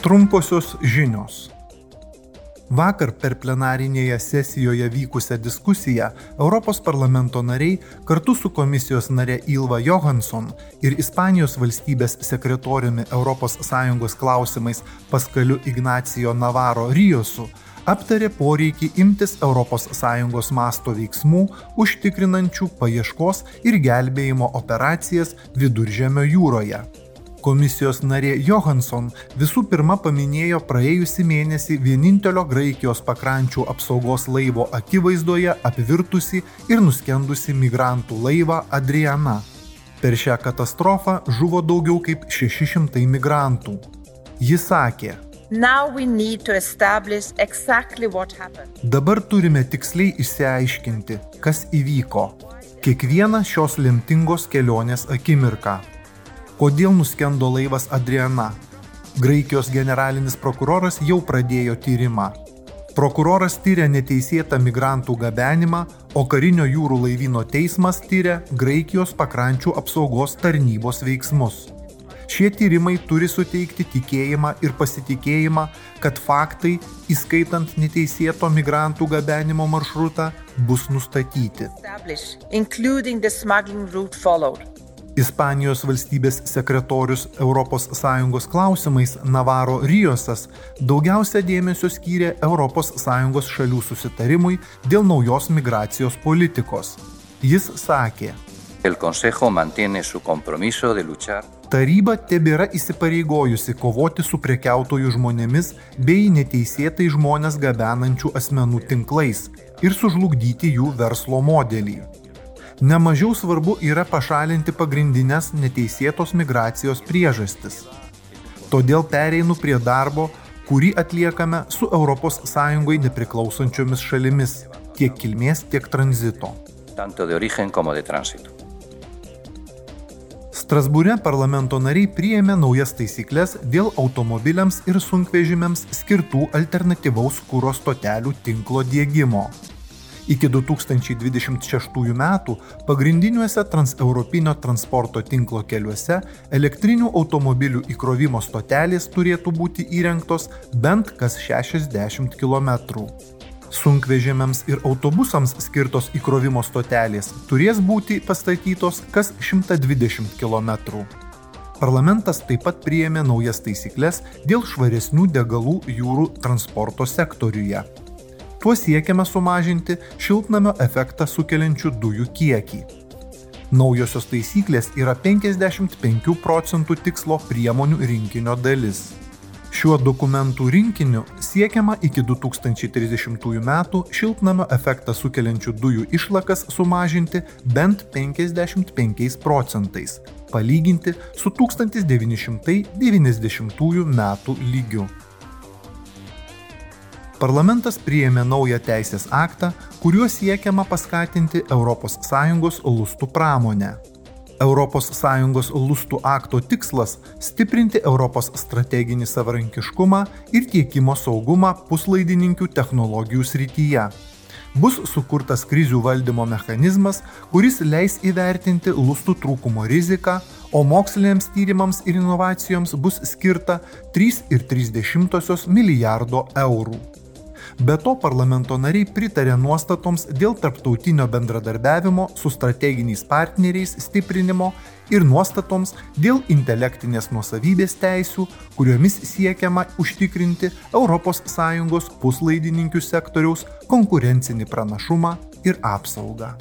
Trumposios žinios. Vakar per plenarinėje sesijoje vykusią diskusiją Europos parlamento nariai kartu su komisijos nare Ilva Johansson ir Ispanijos valstybės sekretoriumi ES klausimais Paskaliu Ignacijo Navaro Rijosu aptarė poreikį imtis ES masto veiksmų užtikrinančių paieškos ir gelbėjimo operacijas Viduržemio jūroje. Komisijos narė Johansson visų pirma paminėjo praėjusį mėnesį vienintelio Graikijos pakrančių apsaugos laivo akivaizdoje apvirtusi ir nuskendusi migrantų laivą Adriana. Per šią katastrofą žuvo daugiau kaip 600 migrantų. Ji sakė, exactly Dabar turime tiksliai išsiaiškinti, kas įvyko. Kiekvieną šios lemtingos kelionės akimirką. Kodėl nuskendo laivas Adriana? Graikijos generalinis prokuroras jau pradėjo tyrimą. Prokuroras tyria neteisėtą migrantų gabenimą, o karinio jūrų laivyno teismas tyria Graikijos pakrančių apsaugos tarnybos veiksmus. Šie tyrimai turi suteikti tikėjimą ir pasitikėjimą, kad faktai, įskaitant neteisėto migrantų gabenimo maršrutą, bus nustatyti. Ispanijos valstybės sekretorius ES klausimais Navaro Rijosas daugiausia dėmesio skyrė ES šalių susitarimui dėl naujos migracijos politikos. Jis sakė, Taryba tebėra įsipareigojusi kovoti su prekiautojų žmonėmis bei neteisėtai žmonės gabenančių asmenų tinklais ir sužlugdyti jų verslo modelį. Nemažiau svarbu yra pašalinti pagrindinės neteisėtos migracijos priežastis. Todėl pereinu prie darbo, kurį atliekame su ES nepriklausančiomis šalimis, tiek kilmės, tiek tranzito. Strasbūre parlamento nariai priėmė naujas taisyklės dėl automobiliams ir sunkvežimiams skirtų alternatyvaus kūro stotelių tinklo dėgymo. Iki 2026 metų pagrindiniuose transeuropinio transporto tinklo keliuose elektrinių automobilių įkrovimo stotelės turėtų būti įrengtos bent kas 60 km. Sunkvežimiams ir autobusams skirtos įkrovimo stotelės turės būti pastatytos kas 120 km. Parlamentas taip pat priėmė naujas taisyklės dėl švaresnių degalų jūrų transporto sektoriuje. Tuo siekiama sumažinti šiltnamio efektą sukeliančių dujų kiekį. Naujosios taisyklės yra 55 procentų tikslo priemonių rinkinio dalis. Šiuo dokumentų rinkiniu siekiama iki 2030 metų šiltnamio efektą sukeliančių dujų išlakas sumažinti bent 55 procentais, palyginti su 1990 metų lygiu. Parlamentas priėmė naują teisės aktą, kuriuo siekiama paskatinti ES lustų pramonę. ES lustų akto tikslas - stiprinti Europos strateginį savarankiškumą ir tiekimo saugumą puslaidininkių technologijų srityje. Bus sukurtas krizių valdymo mechanizmas, kuris leis įvertinti lustų trūkumo riziką, o moksliniams tyrimams ir inovacijoms bus skirta 3,3 milijardo eurų. Be to parlamento nariai pritarė nuostatoms dėl tarptautinio bendradarbiavimo su strateginiais partneriais stiprinimo ir nuostatoms dėl intelektinės nuosavybės teisių, kuriomis siekiama užtikrinti ES puslaidininkių sektoriaus konkurencinį pranašumą ir apsaugą.